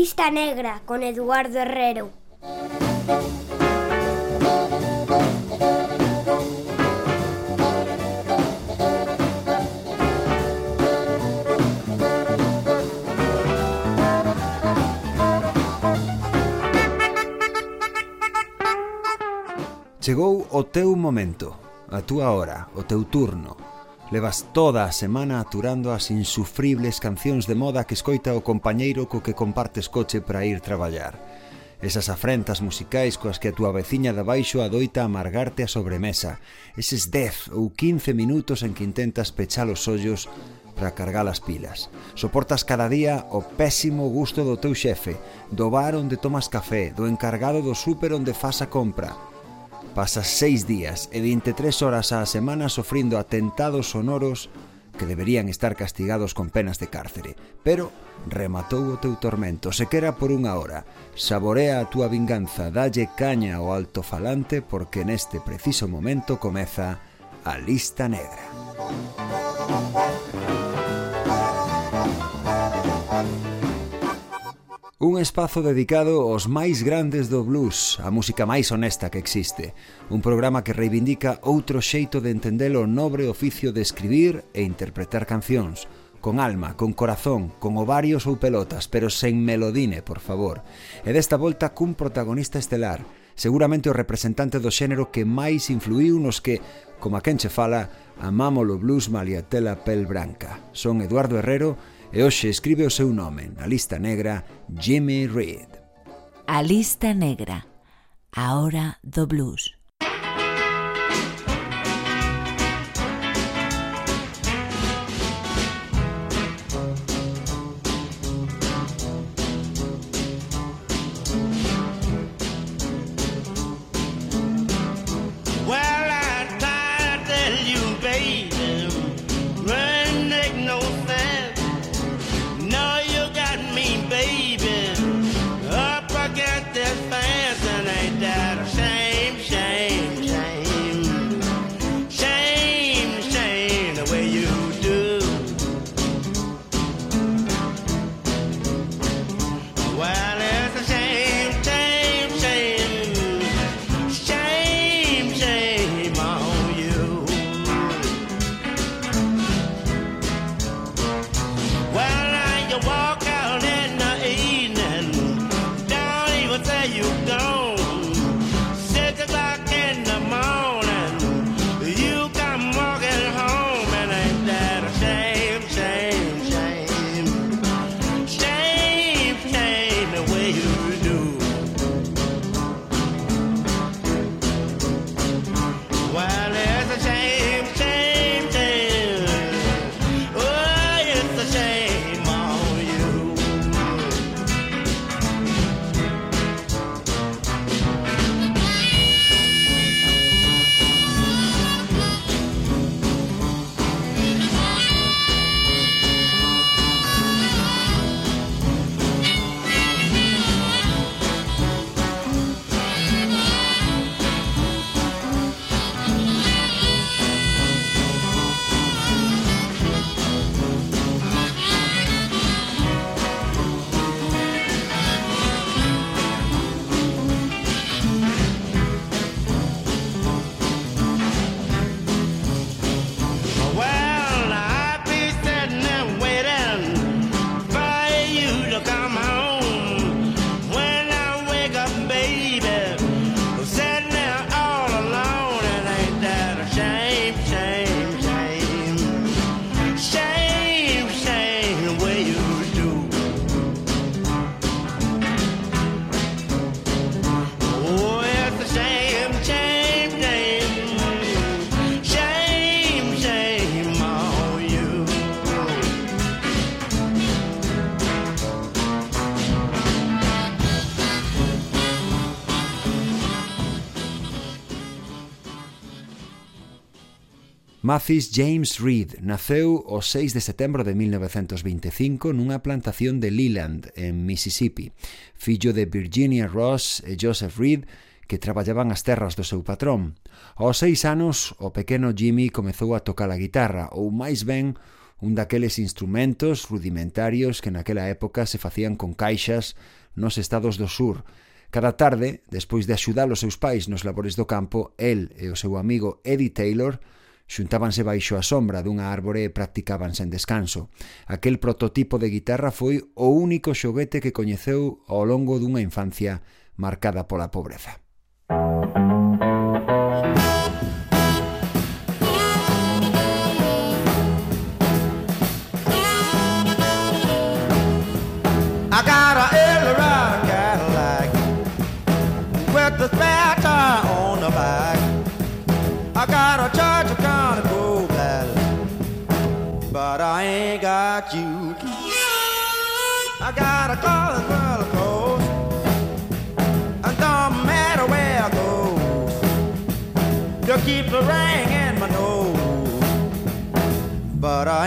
Lista Negra con Eduardo Herrero. Chegou o teu momento, a túa hora, o teu turno. Levas toda a semana aturando as insufribles cancións de moda que escoita o compañeiro co que compartes coche para ir traballar. Esas afrentas musicais coas que a túa veciña de baixo adoita amargarte a sobremesa. Eses 10 ou 15 minutos en que intentas pechar os ollos para cargar as pilas. Soportas cada día o pésimo gusto do teu xefe, do bar onde tomas café, do encargado do súper onde faz a compra, Pasa seis días e 23 horas á semana sofrindo atentados sonoros que deberían estar castigados con penas de cárcere. Pero rematou o teu tormento, se quera por unha hora. Saborea a túa vinganza, dalle caña ao altofalante porque neste preciso momento comeza a lista negra. Un espazo dedicado aos máis grandes do blues, a música máis honesta que existe. Un programa que reivindica outro xeito de entender o nobre oficio de escribir e interpretar cancións. Con alma, con corazón, con ovarios ou pelotas, pero sen melodine, por favor. E desta volta cun protagonista estelar, seguramente o representante do xénero que máis influiu nos que, como a quen che fala, amamos o blues maliatela pel branca. Son Eduardo Herrero e hoxe escribe o seu nome na lista negra Jimmy Reed. A lista negra, a hora do blues. Mathis James Reed naceu o 6 de setembro de 1925 nunha plantación de Leland, en Mississippi, fillo de Virginia Ross e Joseph Reed, que traballaban as terras do seu patrón. Aos seis anos, o pequeno Jimmy comezou a tocar a guitarra, ou máis ben, un daqueles instrumentos rudimentarios que naquela época se facían con caixas nos estados do sur. Cada tarde, despois de axudar os seus pais nos labores do campo, el e o seu amigo Eddie Taylor Xuntábanse baixo a sombra dunha árbore e practicaban sen descanso. Aquel prototipo de guitarra foi o único xoguete que coñeceu ao longo dunha infancia marcada pola pobreza.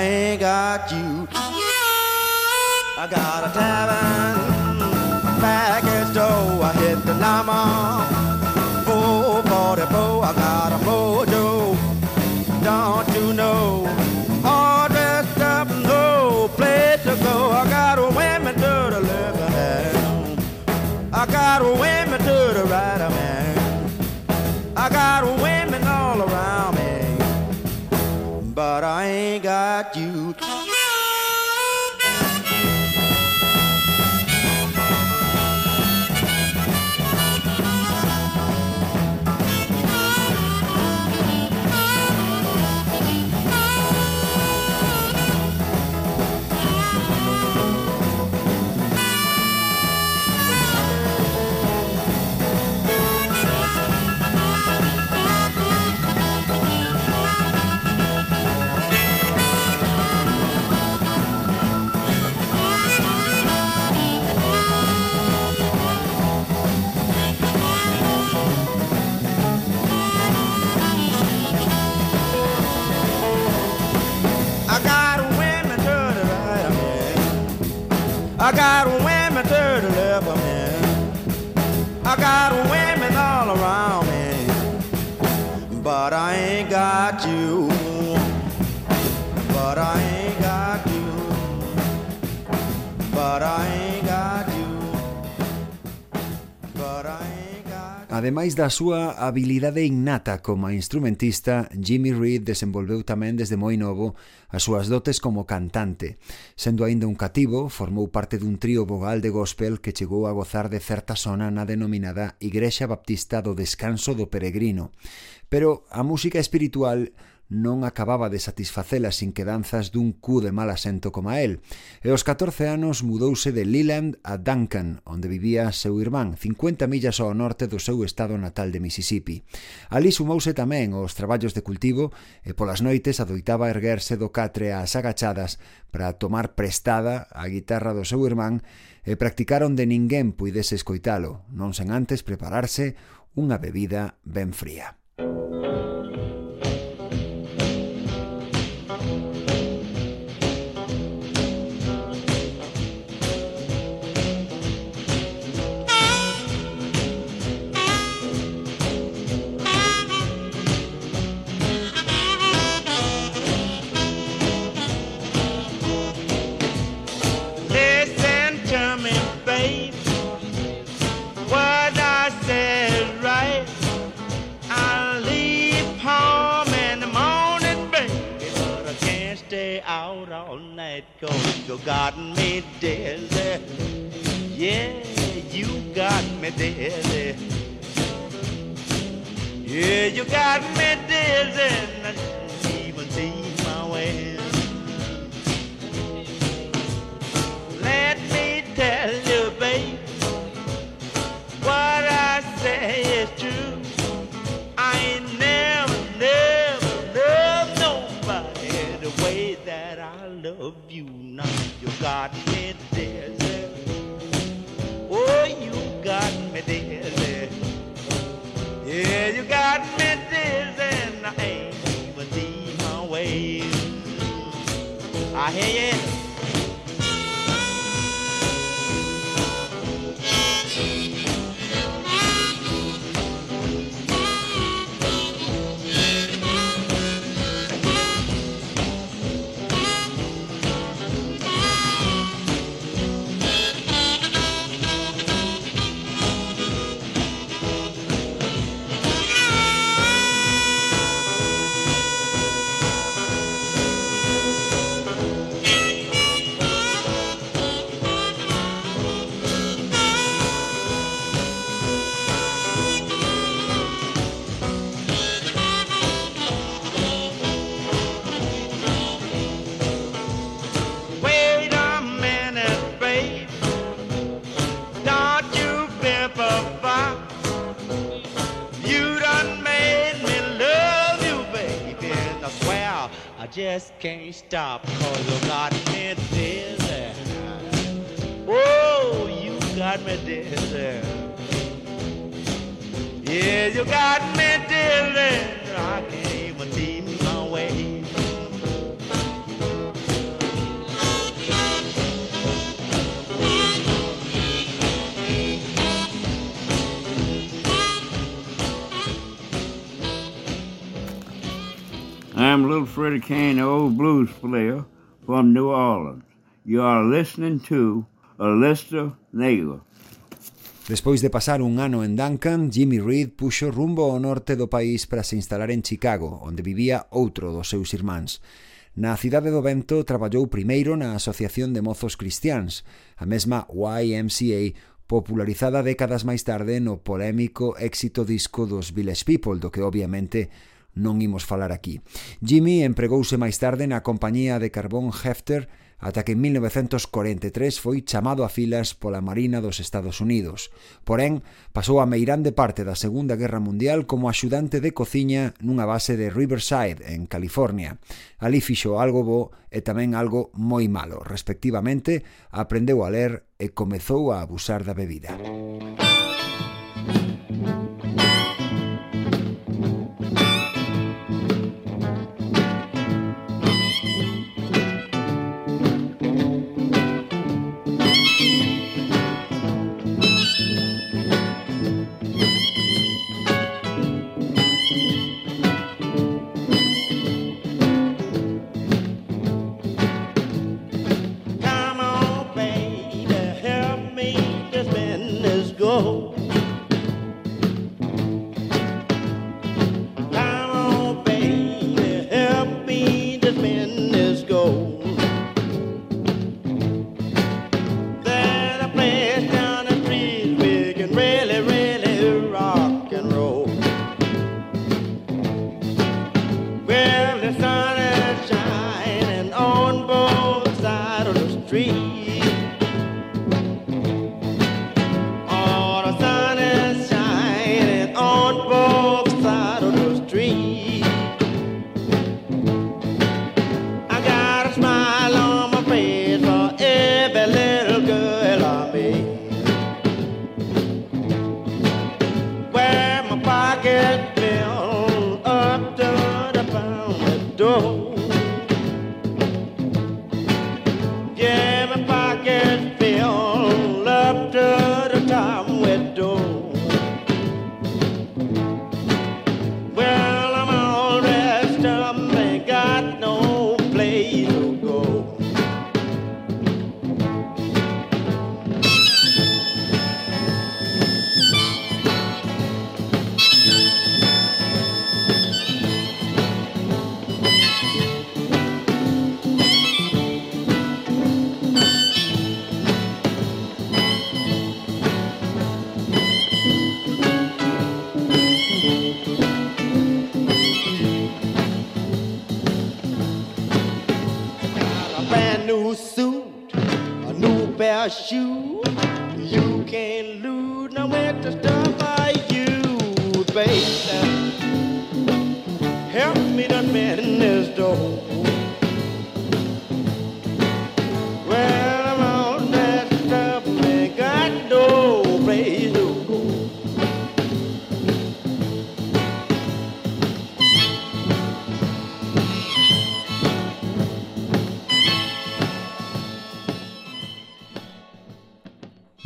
Ain't got got women me. I got women all around me. But I ain't got you. Ademais da súa habilidade innata como instrumentista, Jimmy Reed desenvolveu tamén desde moi novo as súas dotes como cantante. Sendo aínda un cativo, formou parte dun trío vogal de gospel que chegou a gozar de certa zona na denominada Igrexa Baptista do Descanso do Peregrino. Pero a música espiritual non acababa de satisfacer as inquedanzas dun cu de mal asento como a él, e aos 14 anos mudouse de Leland a Duncan, onde vivía seu irmán, 50 millas ao norte do seu estado natal de Mississippi. Ali sumouse tamén aos traballos de cultivo e polas noites adoitaba erguerse do catre ás agachadas para tomar prestada a guitarra do seu irmán e practicar onde ninguén puidese escoitalo, non sen antes prepararse unha bebida ben fría. Música night 'cause you got me dizzy. Yeah, you got me dizzy. Yeah, you got me dizzy. Can't stop cause you got me dizzy. Oh, you got me dizzy. I'm little Freddie Kane, the old blues player from New Orleans. You are listening to a Negro. Despois de pasar un ano en Duncan, Jimmy Reed puxo rumbo ao norte do país para se instalar en Chicago, onde vivía outro dos seus irmáns. Na cidade do Vento traballou primeiro na Asociación de Mozos Cristiáns, a mesma YMCA, popularizada décadas máis tarde no polémico éxito disco dos Village People, do que obviamente non imos falar aquí. Jimmy empregouse máis tarde na compañía de carbón Hefter ata que en 1943 foi chamado a filas pola Marina dos Estados Unidos. Porén, pasou a meirande parte da Segunda Guerra Mundial como axudante de cociña nunha base de Riverside, en California. Ali fixo algo bo e tamén algo moi malo. Respectivamente, aprendeu a ler e comezou a abusar da bebida. Música street.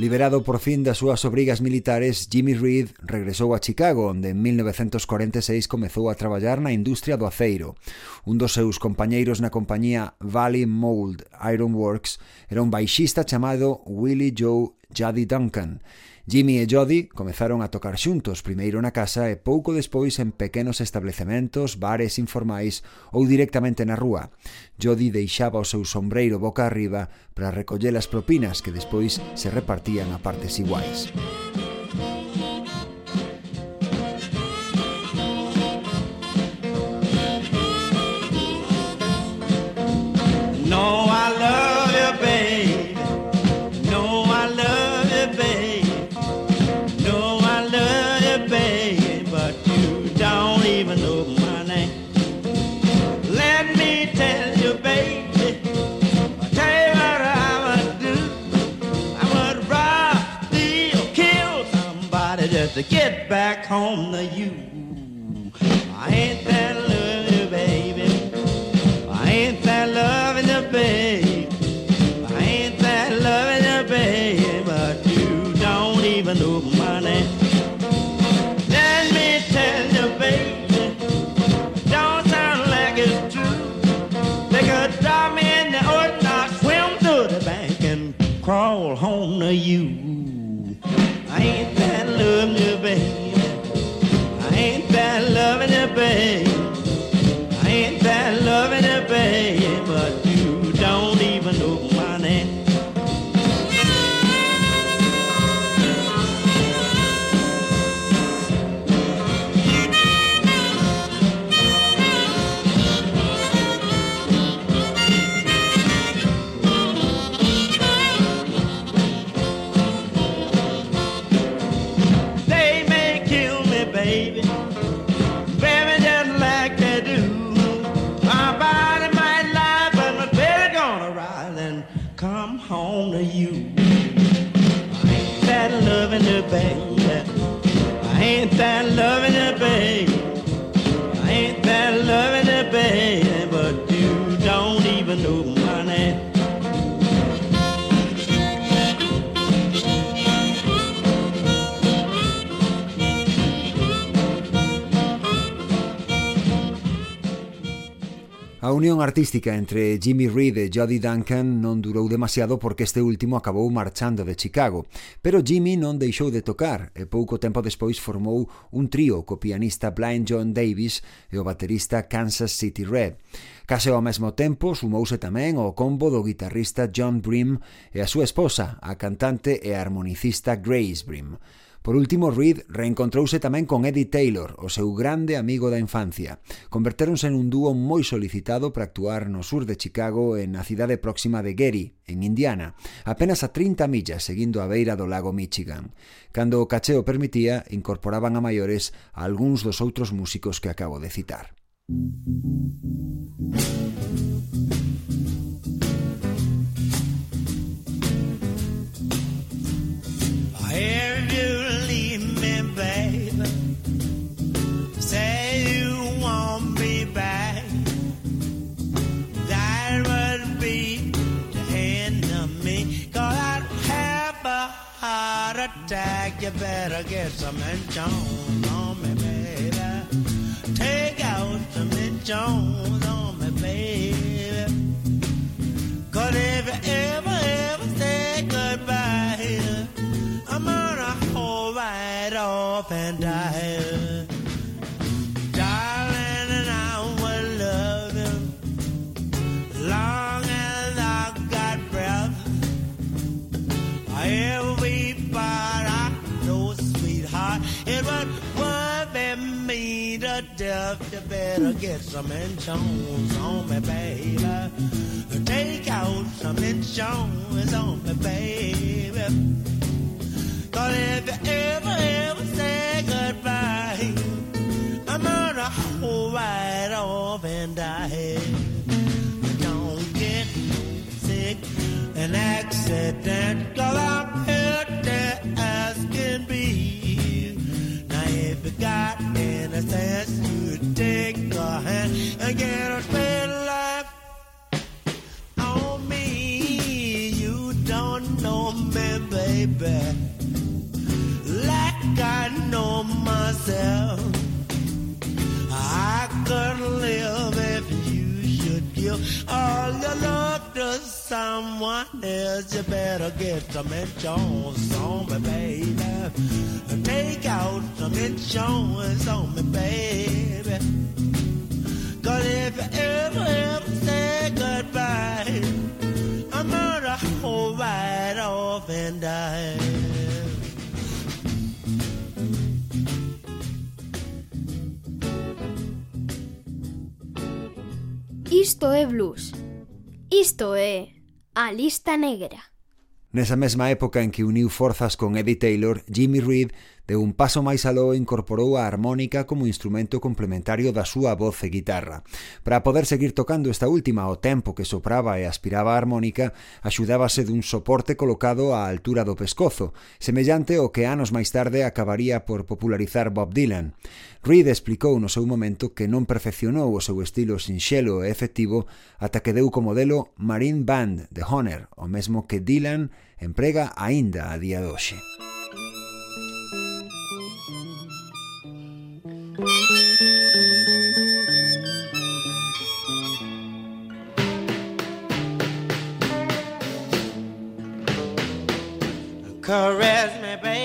Liberado por fin das súas obrigas militares, Jimmy Reed regresou a Chicago, onde en 1946 comezou a traballar na industria do aceiro. Un dos seus compañeiros na compañía Valley Mold Iron Works era un baixista chamado Willie Joe Jaddy Duncan, Jimmy e Jody comezaron a tocar xuntos primeiro na casa e pouco despois en pequenos establecementos, bares informais ou directamente na rúa. Jody deixaba o seu sombreiro boca arriba para recoller as propinas que despois se repartían a partes iguais. No back home to you. I ain't that loving baby. I ain't that loving you, baby. I ain't that loving you, baby, but you don't even know my name. Let me tell you, baby, don't sound like it's true. They could drop me in the ocean, I'll swim to the bank and crawl home to you. I ain't that baby. that love A unión artística entre Jimmy Reed e Jody Duncan non durou demasiado porque este último acabou marchando de Chicago, pero Jimmy non deixou de tocar e pouco tempo despois formou un trío co pianista Blind John Davis e o baterista Kansas City Red. Case ao mesmo tempo sumouse tamén o combo do guitarrista John Brim e a súa esposa, a cantante e harmonicista Grace Brim. Por último, Reed reencontrouse tamén con Eddie Taylor, o seu grande amigo da infancia. Convertéronse nun dúo moi solicitado para actuar no sur de Chicago e na cidade próxima de Gary, en Indiana, apenas a 30 millas seguindo a beira do lago Michigan. Cando o cacheo permitía, incorporaban a maiores a algúns dos outros músicos que acabo de citar. I ever do a heart attack. You better get some Jones on me, baby. Take out some Jones on me, baby. Cause if you ever, ever say goodbye, I'm gonna hold right off and die. Better get some insurance on me, baby. Take out some insurance on me, baby. Cause if you ever, ever say goodbye, I'm gonna hold right off and die. Don't get sick, an accident, cause I'm if you got any sense, you take a hand and get a straight life on me. You don't know me, baby like I know myself. I couldn't live if you should give all your love to someone else. You better get some insurance on me, baby. Take out some insurance on me, baby. Cause if you ever, ever say goodbye, I'm gonna hold right off and die. Isto é blues. Isto é a lista negra. Nesa mesma época en que uniu forzas con Eddie Taylor, Jimmy Reed De un paso máis aló incorporou a armónica como instrumento complementario da súa voz e guitarra. Para poder seguir tocando esta última o tempo que sopraba e aspiraba a armónica, axudábase dun soporte colocado á altura do pescozo, semellante ao que anos máis tarde acabaría por popularizar Bob Dylan. Reed explicou no seu momento que non perfeccionou o seu estilo sinxelo e efectivo ata que deu como modelo Marine Band de Honor, o mesmo que Dylan emprega aínda a día de hoxe. Caress me, babe,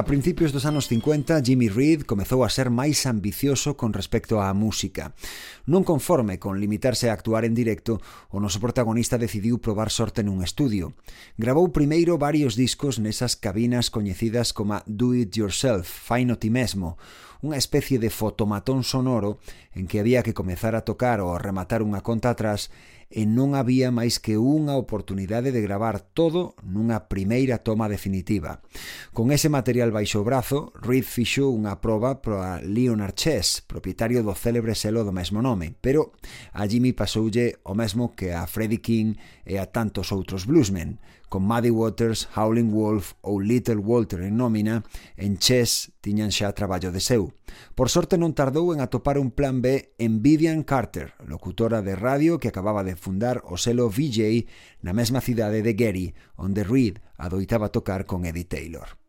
A principios dos anos 50, Jimmy Reed comezou a ser máis ambicioso con respecto á música. Non conforme con limitarse a actuar en directo, o noso protagonista decidiu probar sorte nun estudio. Grabou primeiro varios discos nesas cabinas coñecidas como Do It Yourself, Faino ti mesmo, unha especie de fotomatón sonoro en que había que comezar a tocar ou a rematar unha conta atrás e non había máis que unha oportunidade de gravar todo nunha primeira toma definitiva. Con ese material baixo o brazo, Reed fixou unha proba para Leonard Chess, propietario do célebre selo do mesmo nome, pero a Jimmy pasoulle o mesmo que a Freddie King e a tantos outros bluesmen, con Muddy Waters, Howlin' Wolf ou Little Walter en nómina, en Chess tiñan xa traballo de seu. Por sorte non tardou en atopar un plan B en Vivian Carter, locutora de radio que acababa de fundar o selo VJ na mesma cidade de Gary, onde Reed adoitaba tocar con Eddie Taylor.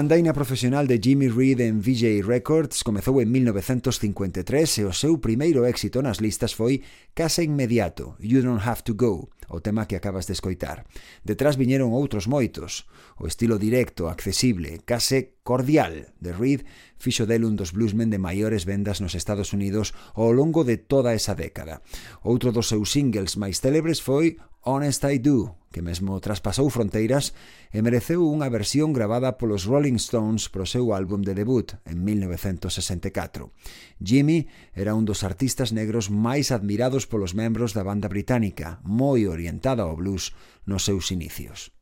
andaina profesional de Jimmy Reed en VJ Records comezou en 1953 e o seu primeiro éxito nas listas foi Casa Inmediato, You Don't Have To Go, o tema que acabas de escoitar. Detrás viñeron outros moitos. O estilo directo, accesible, case cordial de Reed fixo del un dos bluesmen de maiores vendas nos Estados Unidos ao longo de toda esa década. Outro dos seus singles máis célebres foi Honest I Do, que mesmo traspasou fronteiras e mereceu unha versión gravada polos Rolling Stones pro seu álbum de debut en 1964. Jimmy era un dos artistas negros máis admirados polos membros da banda británica, moi orientada ao blues nos seus inicios.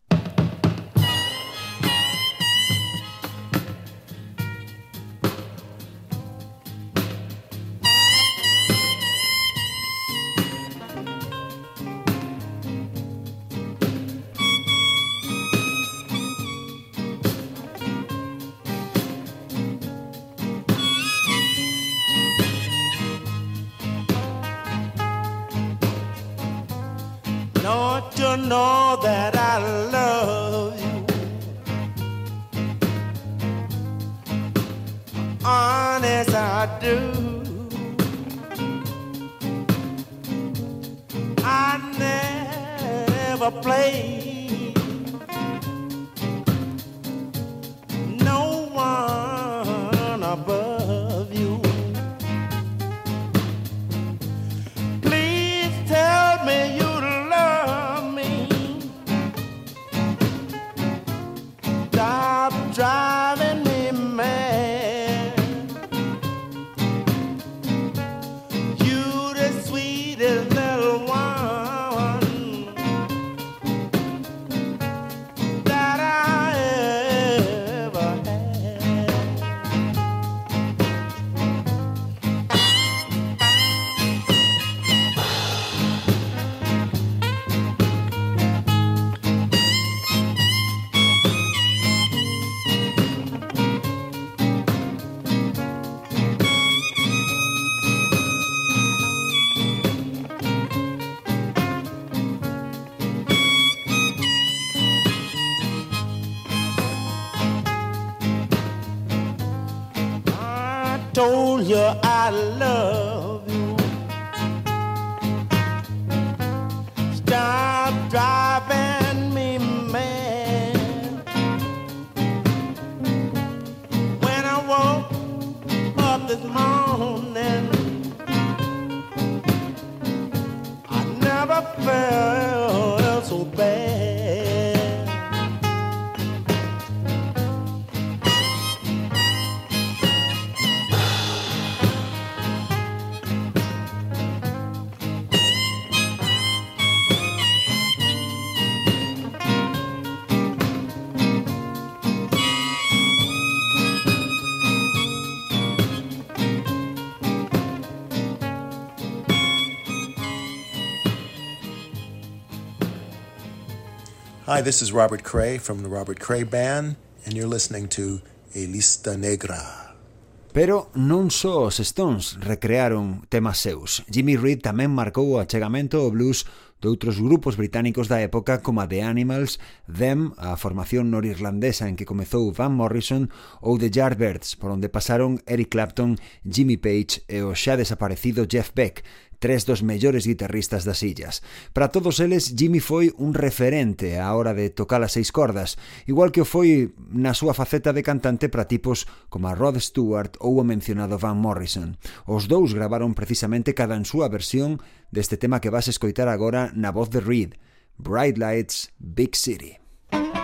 Hi, this is Robert Cray from the Robert Cray Band, and you're listening to Elista Negra. Pero non só os Stones recrearon temas seus. Jimmy Reed tamén marcou o achegamento ao blues de outros grupos británicos da época como a The Animals, Them, a formación norirlandesa en que comezou Van Morrison, ou The Yardbirds, por onde pasaron Eric Clapton, Jimmy Page e o xa desaparecido Jeff Beck, tres dos mellores guitarristas das illas. Para todos eles, Jimmy foi un referente á hora de tocar as seis cordas, igual que o foi na súa faceta de cantante para tipos como a Rod Stewart ou o mencionado Van Morrison. Os dous gravaron precisamente cada en súa versión deste tema que vas escoitar agora na voz de Reed, Bright Lights, Big City. Thank.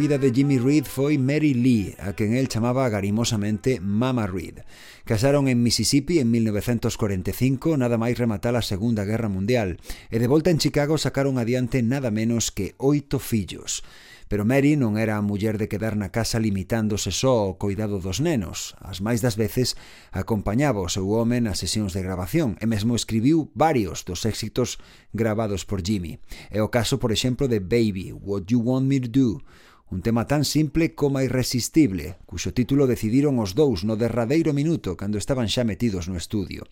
vida de Jimmy Reed foi Mary Lee, a quen el chamaba garimosamente Mama Reed. Casaron en Mississippi en 1945, nada máis rematar a Segunda Guerra Mundial, e de volta en Chicago sacaron adiante nada menos que oito fillos. Pero Mary non era a muller de quedar na casa limitándose só ao cuidado dos nenos. As máis das veces acompañaba o seu home nas sesións de grabación e mesmo escribiu varios dos éxitos gravados por Jimmy. É o caso, por exemplo, de Baby, What You Want Me To Do, Un tema tan simple como irresistible, cuxo título decidiron os dous no derradeiro minuto cando estaban xa metidos no estudio.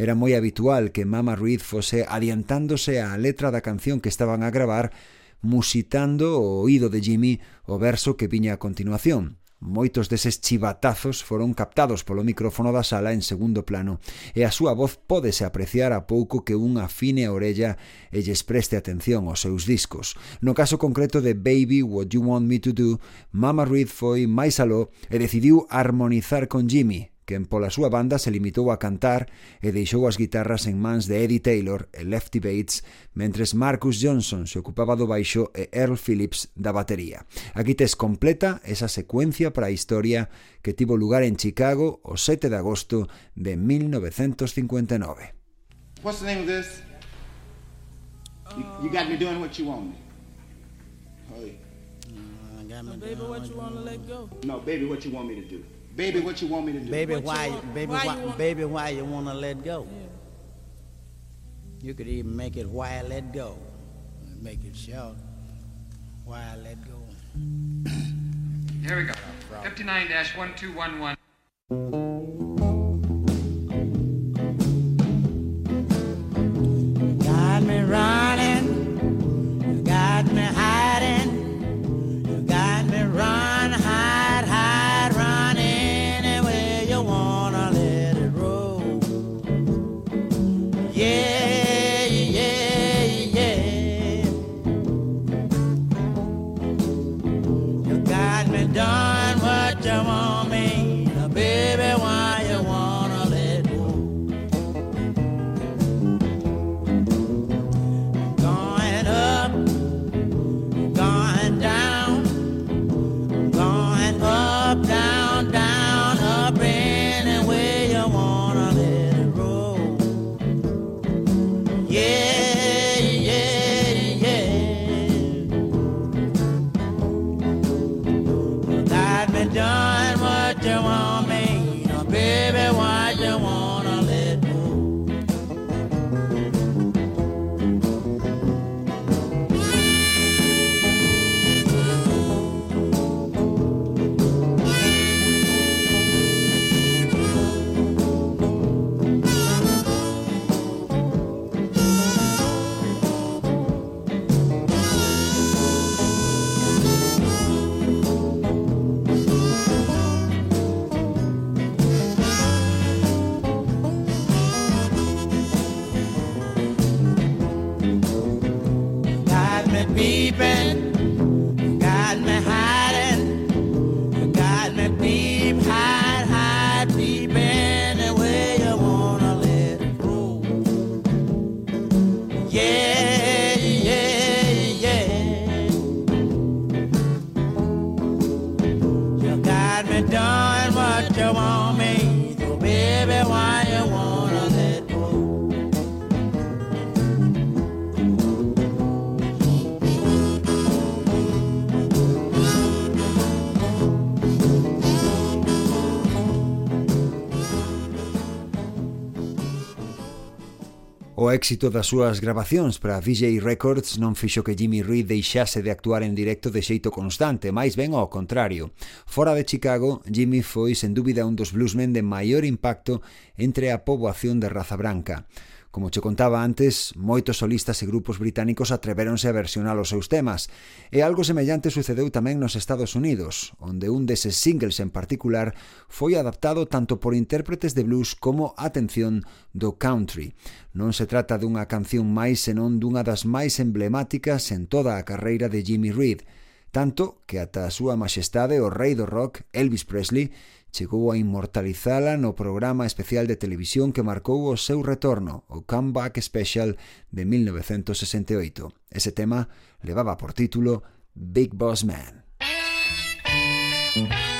Era moi habitual que Mama Ruiz fose adiantándose á letra da canción que estaban a gravar, musitando o oído de Jimmy o verso que viña a continuación. Moitos deses chivatazos foron captados polo micrófono da sala en segundo plano e a súa voz pódese apreciar a pouco que unha fine orella e lles preste atención aos seus discos. No caso concreto de Baby, What You Want Me To Do, Mama Reed foi máis aló e decidiu harmonizar con Jimmy, quen pola súa banda se limitou a cantar e deixou as guitarras en mans de Eddie Taylor e Lefty Bates, mentres Marcus Johnson se ocupaba do baixo e Earl Phillips da batería. Aquí tes completa esa secuencia para a historia que tivo lugar en Chicago o 7 de agosto de 1959. What's the name of this? You, you got me doing what you want me. Hey. No, baby, what you want to let go? No, baby, what you want me to do? Baby, what you want me to do? Baby, What why, want- baby, why why, you want- baby, why you wanna let go? You could even make it why I let go. Make it short. Why I let go. Here we go. 59 dash 1211. got me running, you got me hiding, éxito das súas grabacións para VJ Records non fixo que Jimmy Reed deixase de actuar en directo de xeito constante, máis ben ao contrario. Fora de Chicago, Jimmy foi sen dúbida un dos bluesmen de maior impacto entre a poboación de raza branca. Como che contaba antes, moitos solistas e grupos británicos atreveronse a versionar os seus temas, e algo semellante sucedeu tamén nos Estados Unidos, onde un deses singles en particular foi adaptado tanto por intérpretes de blues como, atención, do country. Non se trata dunha canción máis senón dunha das máis emblemáticas en toda a carreira de Jimmy Reed, tanto que ata a súa majestade o rei do rock, Elvis Presley, chegou a inmortalizala no programa especial de televisión que marcou o seu retorno, o Comeback Special de 1968. Ese tema levaba por título Big Boss Man. Mm.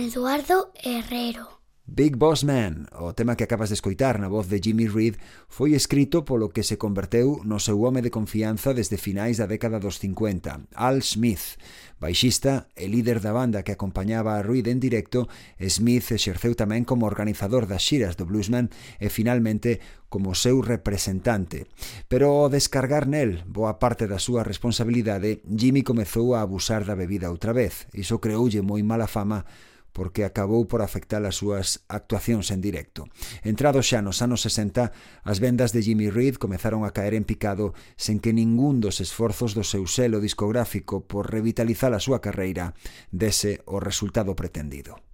Eduardo Herrero. Big Boss Man, o tema que acabas de escoitar na voz de Jimmy Reed, foi escrito polo que se converteu no seu home de confianza desde finais da década dos 50, Al Smith. Baixista e líder da banda que acompañaba a Reed en directo, Smith exerceu tamén como organizador das xiras do bluesman e finalmente como seu representante. Pero ao descargar nel boa parte da súa responsabilidade, Jimmy comezou a abusar da bebida outra vez. Iso creoulle moi mala fama porque acabou por afectar as súas actuacións en directo. Entrado xa nos anos 60, as vendas de Jimmy Reed comezaron a caer en picado sen que ningún dos esforzos do seu selo discográfico por revitalizar a súa carreira dese o resultado pretendido.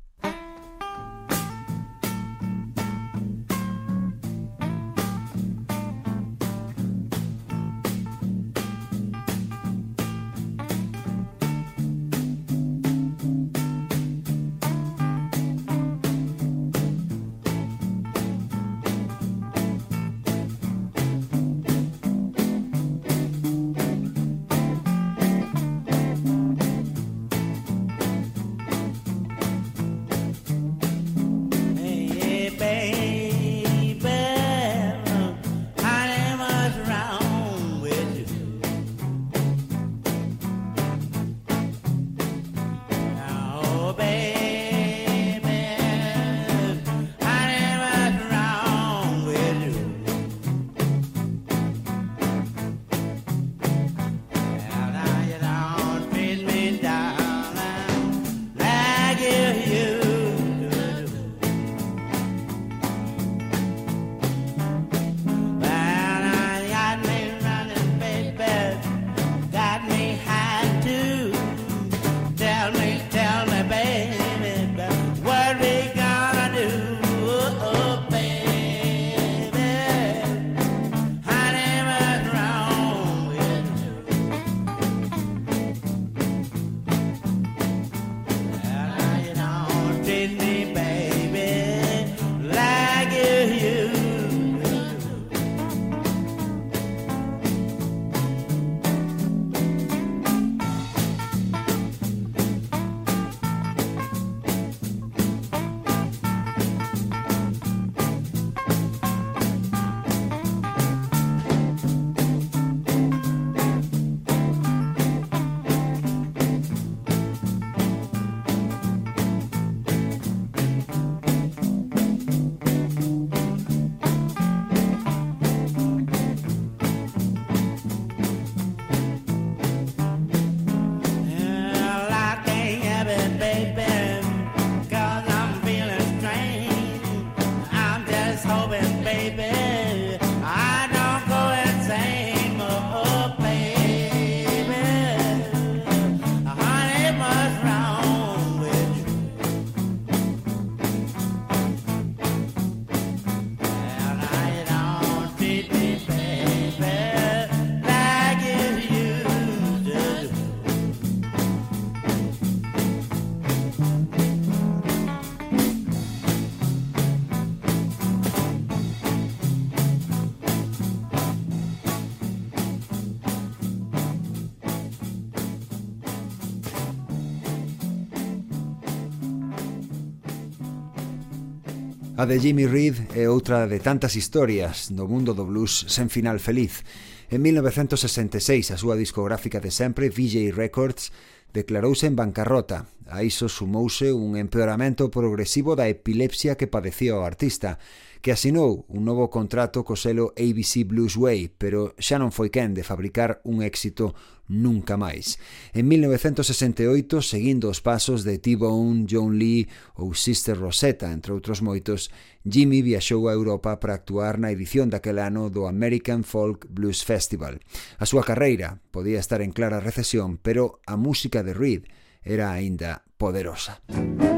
A de Jimmy Reed é outra de tantas historias do mundo do blues sen final feliz. En 1966, a súa discográfica de sempre, VJ Records, declarouse en bancarrota. A iso sumouse un empeoramento progresivo da epilepsia que padecía o artista que asinou un novo contrato co selo ABC Blues Way, pero xa non foi quen de fabricar un éxito nunca máis. En 1968, seguindo os pasos de T-Bone, John Lee ou Sister Rosetta, entre outros moitos, Jimmy viaxou a Europa para actuar na edición daquel ano do American Folk Blues Festival. A súa carreira podía estar en clara recesión, pero a música de Reed era aínda poderosa. Música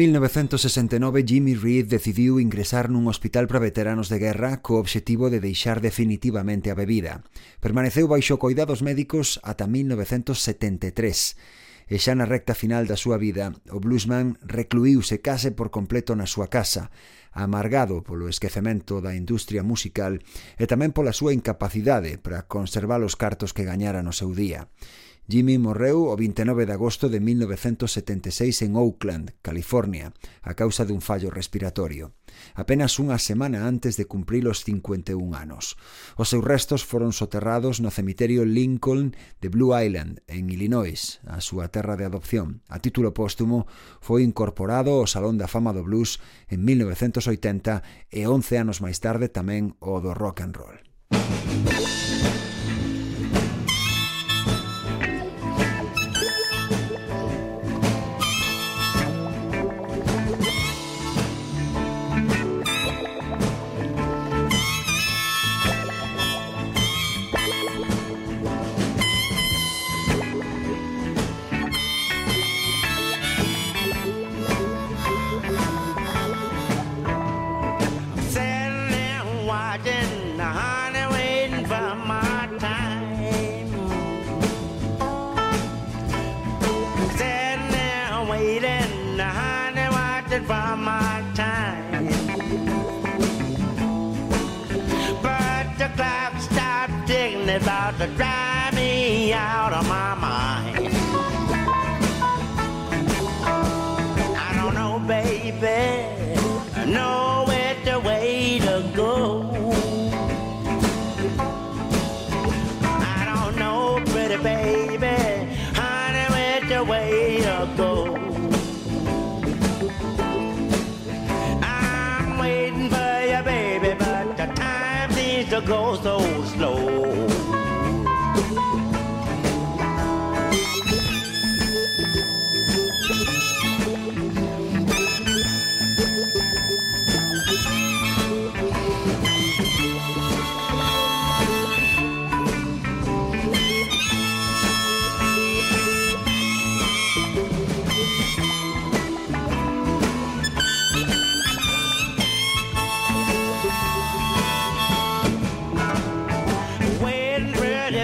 1969 Jimmy Reed decidiu ingresar nun hospital para veteranos de guerra co obxectivo de deixar definitivamente a bebida. Permaneceu baixo coidados médicos ata 1973 e xa na recta final da súa vida, o bluesman recluíuse case por completo na súa casa, amargado polo esquecemento da industria musical e tamén pola súa incapacidade para conservar os cartos que gañara no seu día. Jimmy morreu o 29 de agosto de 1976 en Oakland, California, a causa dun fallo respiratorio, apenas unha semana antes de cumprir os 51 anos. Os seus restos foron soterrados no cemiterio Lincoln de Blue Island, en Illinois, a súa terra de adopción. A título póstumo foi incorporado ao Salón da Fama do Blues en 1980 e 11 anos máis tarde tamén o do rock and roll.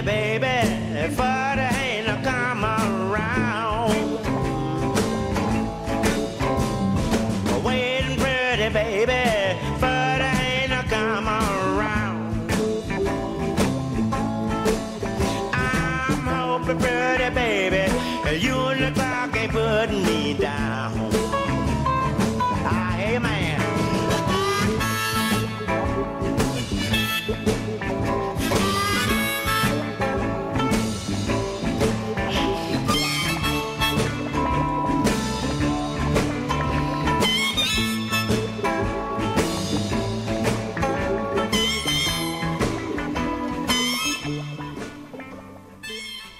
baby, fun.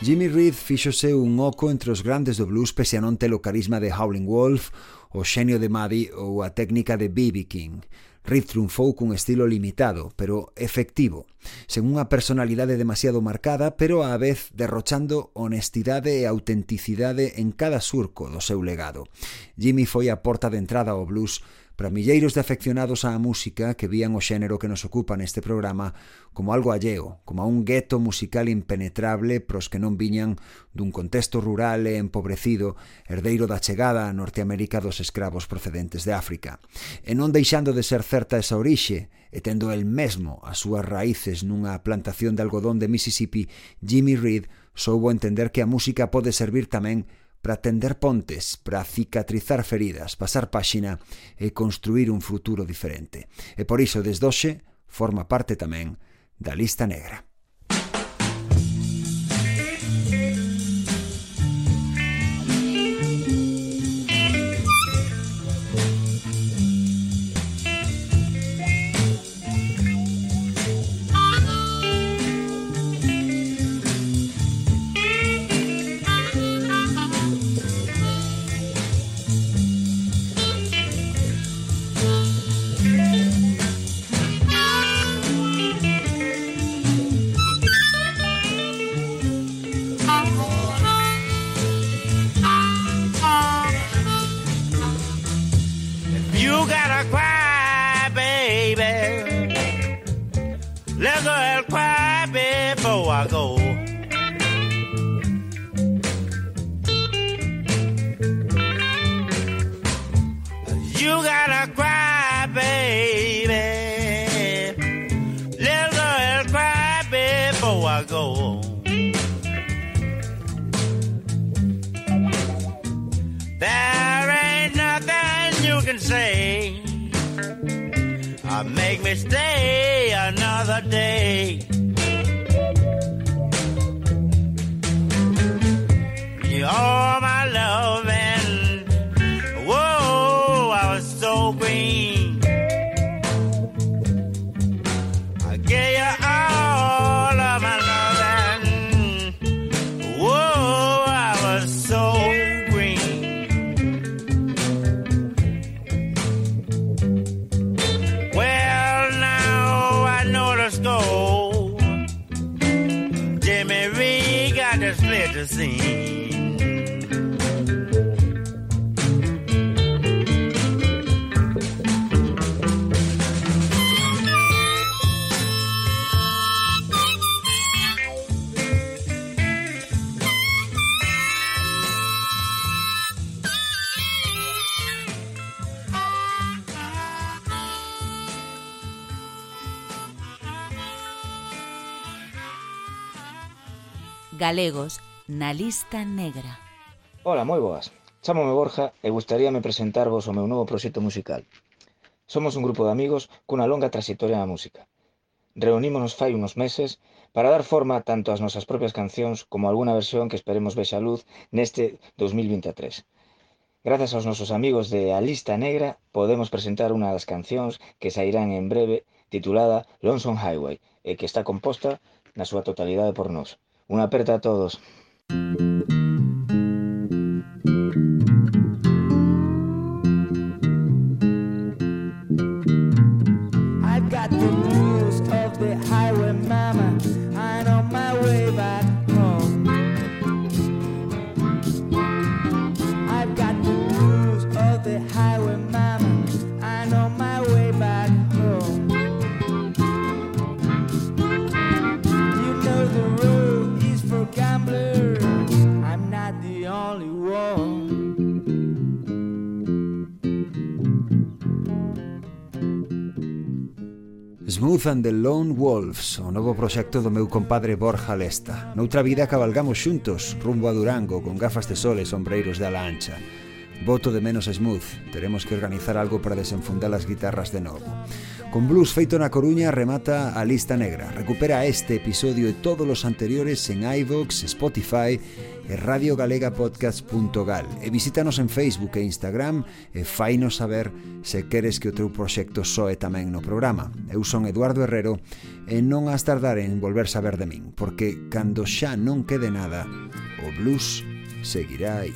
Jimmy Reed fíxose un oco entre os grandes do blues pese a non ter o carisma de Howlin' Wolf, o xenio de Maddy ou a técnica de B.B. King. Reed triunfou cun estilo limitado, pero efectivo, sen unha personalidade demasiado marcada, pero á vez derrochando honestidade e autenticidade en cada surco do seu legado. Jimmy foi a porta de entrada ao blues para milleiros de afeccionados á música que vían o xénero que nos ocupa neste programa como algo alleo, como a un gueto musical impenetrable pros que non viñan dun contexto rural e empobrecido, herdeiro da chegada a Norteamérica dos escravos procedentes de África. E non deixando de ser certa esa orixe, e tendo el mesmo as súas raíces nunha plantación de algodón de Mississippi, Jimmy Reed soubo entender que a música pode servir tamén para tender pontes, para cicatrizar feridas, pasar páxina e construir un futuro diferente. E por iso, desdoxe, forma parte tamén da lista negra. galegos na lista negra. Ola, moi boas. Chámome Borja e gustaríame presentarvos o meu novo proxecto musical. Somos un grupo de amigos cunha longa trayectoria na música. Reunímonos fai unos meses para dar forma tanto ás nosas propias cancións como a algunha versión que esperemos vexa luz neste 2023. Grazas aos nosos amigos de A Lista Negra podemos presentar unha das cancións que sairán en breve titulada Lonesome Highway e que está composta na súa totalidade por nós. Unha aperta a todos. Smooth and the Lone Wolves, o novo proxecto do meu compadre Borja Lesta. Noutra vida cabalgamos xuntos, rumbo a Durango, con gafas de sol e sombreiros de ala ancha. Voto de menos Smooth, teremos que organizar algo para desenfundar as guitarras de novo. Con blues feito na Coruña remata a lista negra. Recupera este episodio e todos os anteriores en iVoox, Spotify e radiogalegapodcast.gal e visítanos en Facebook e Instagram e fainos saber se queres que o teu proxecto soe tamén no programa. Eu son Eduardo Herrero e non has tardar en volver saber de min, porque cando xa non quede nada, o blues seguirá aí.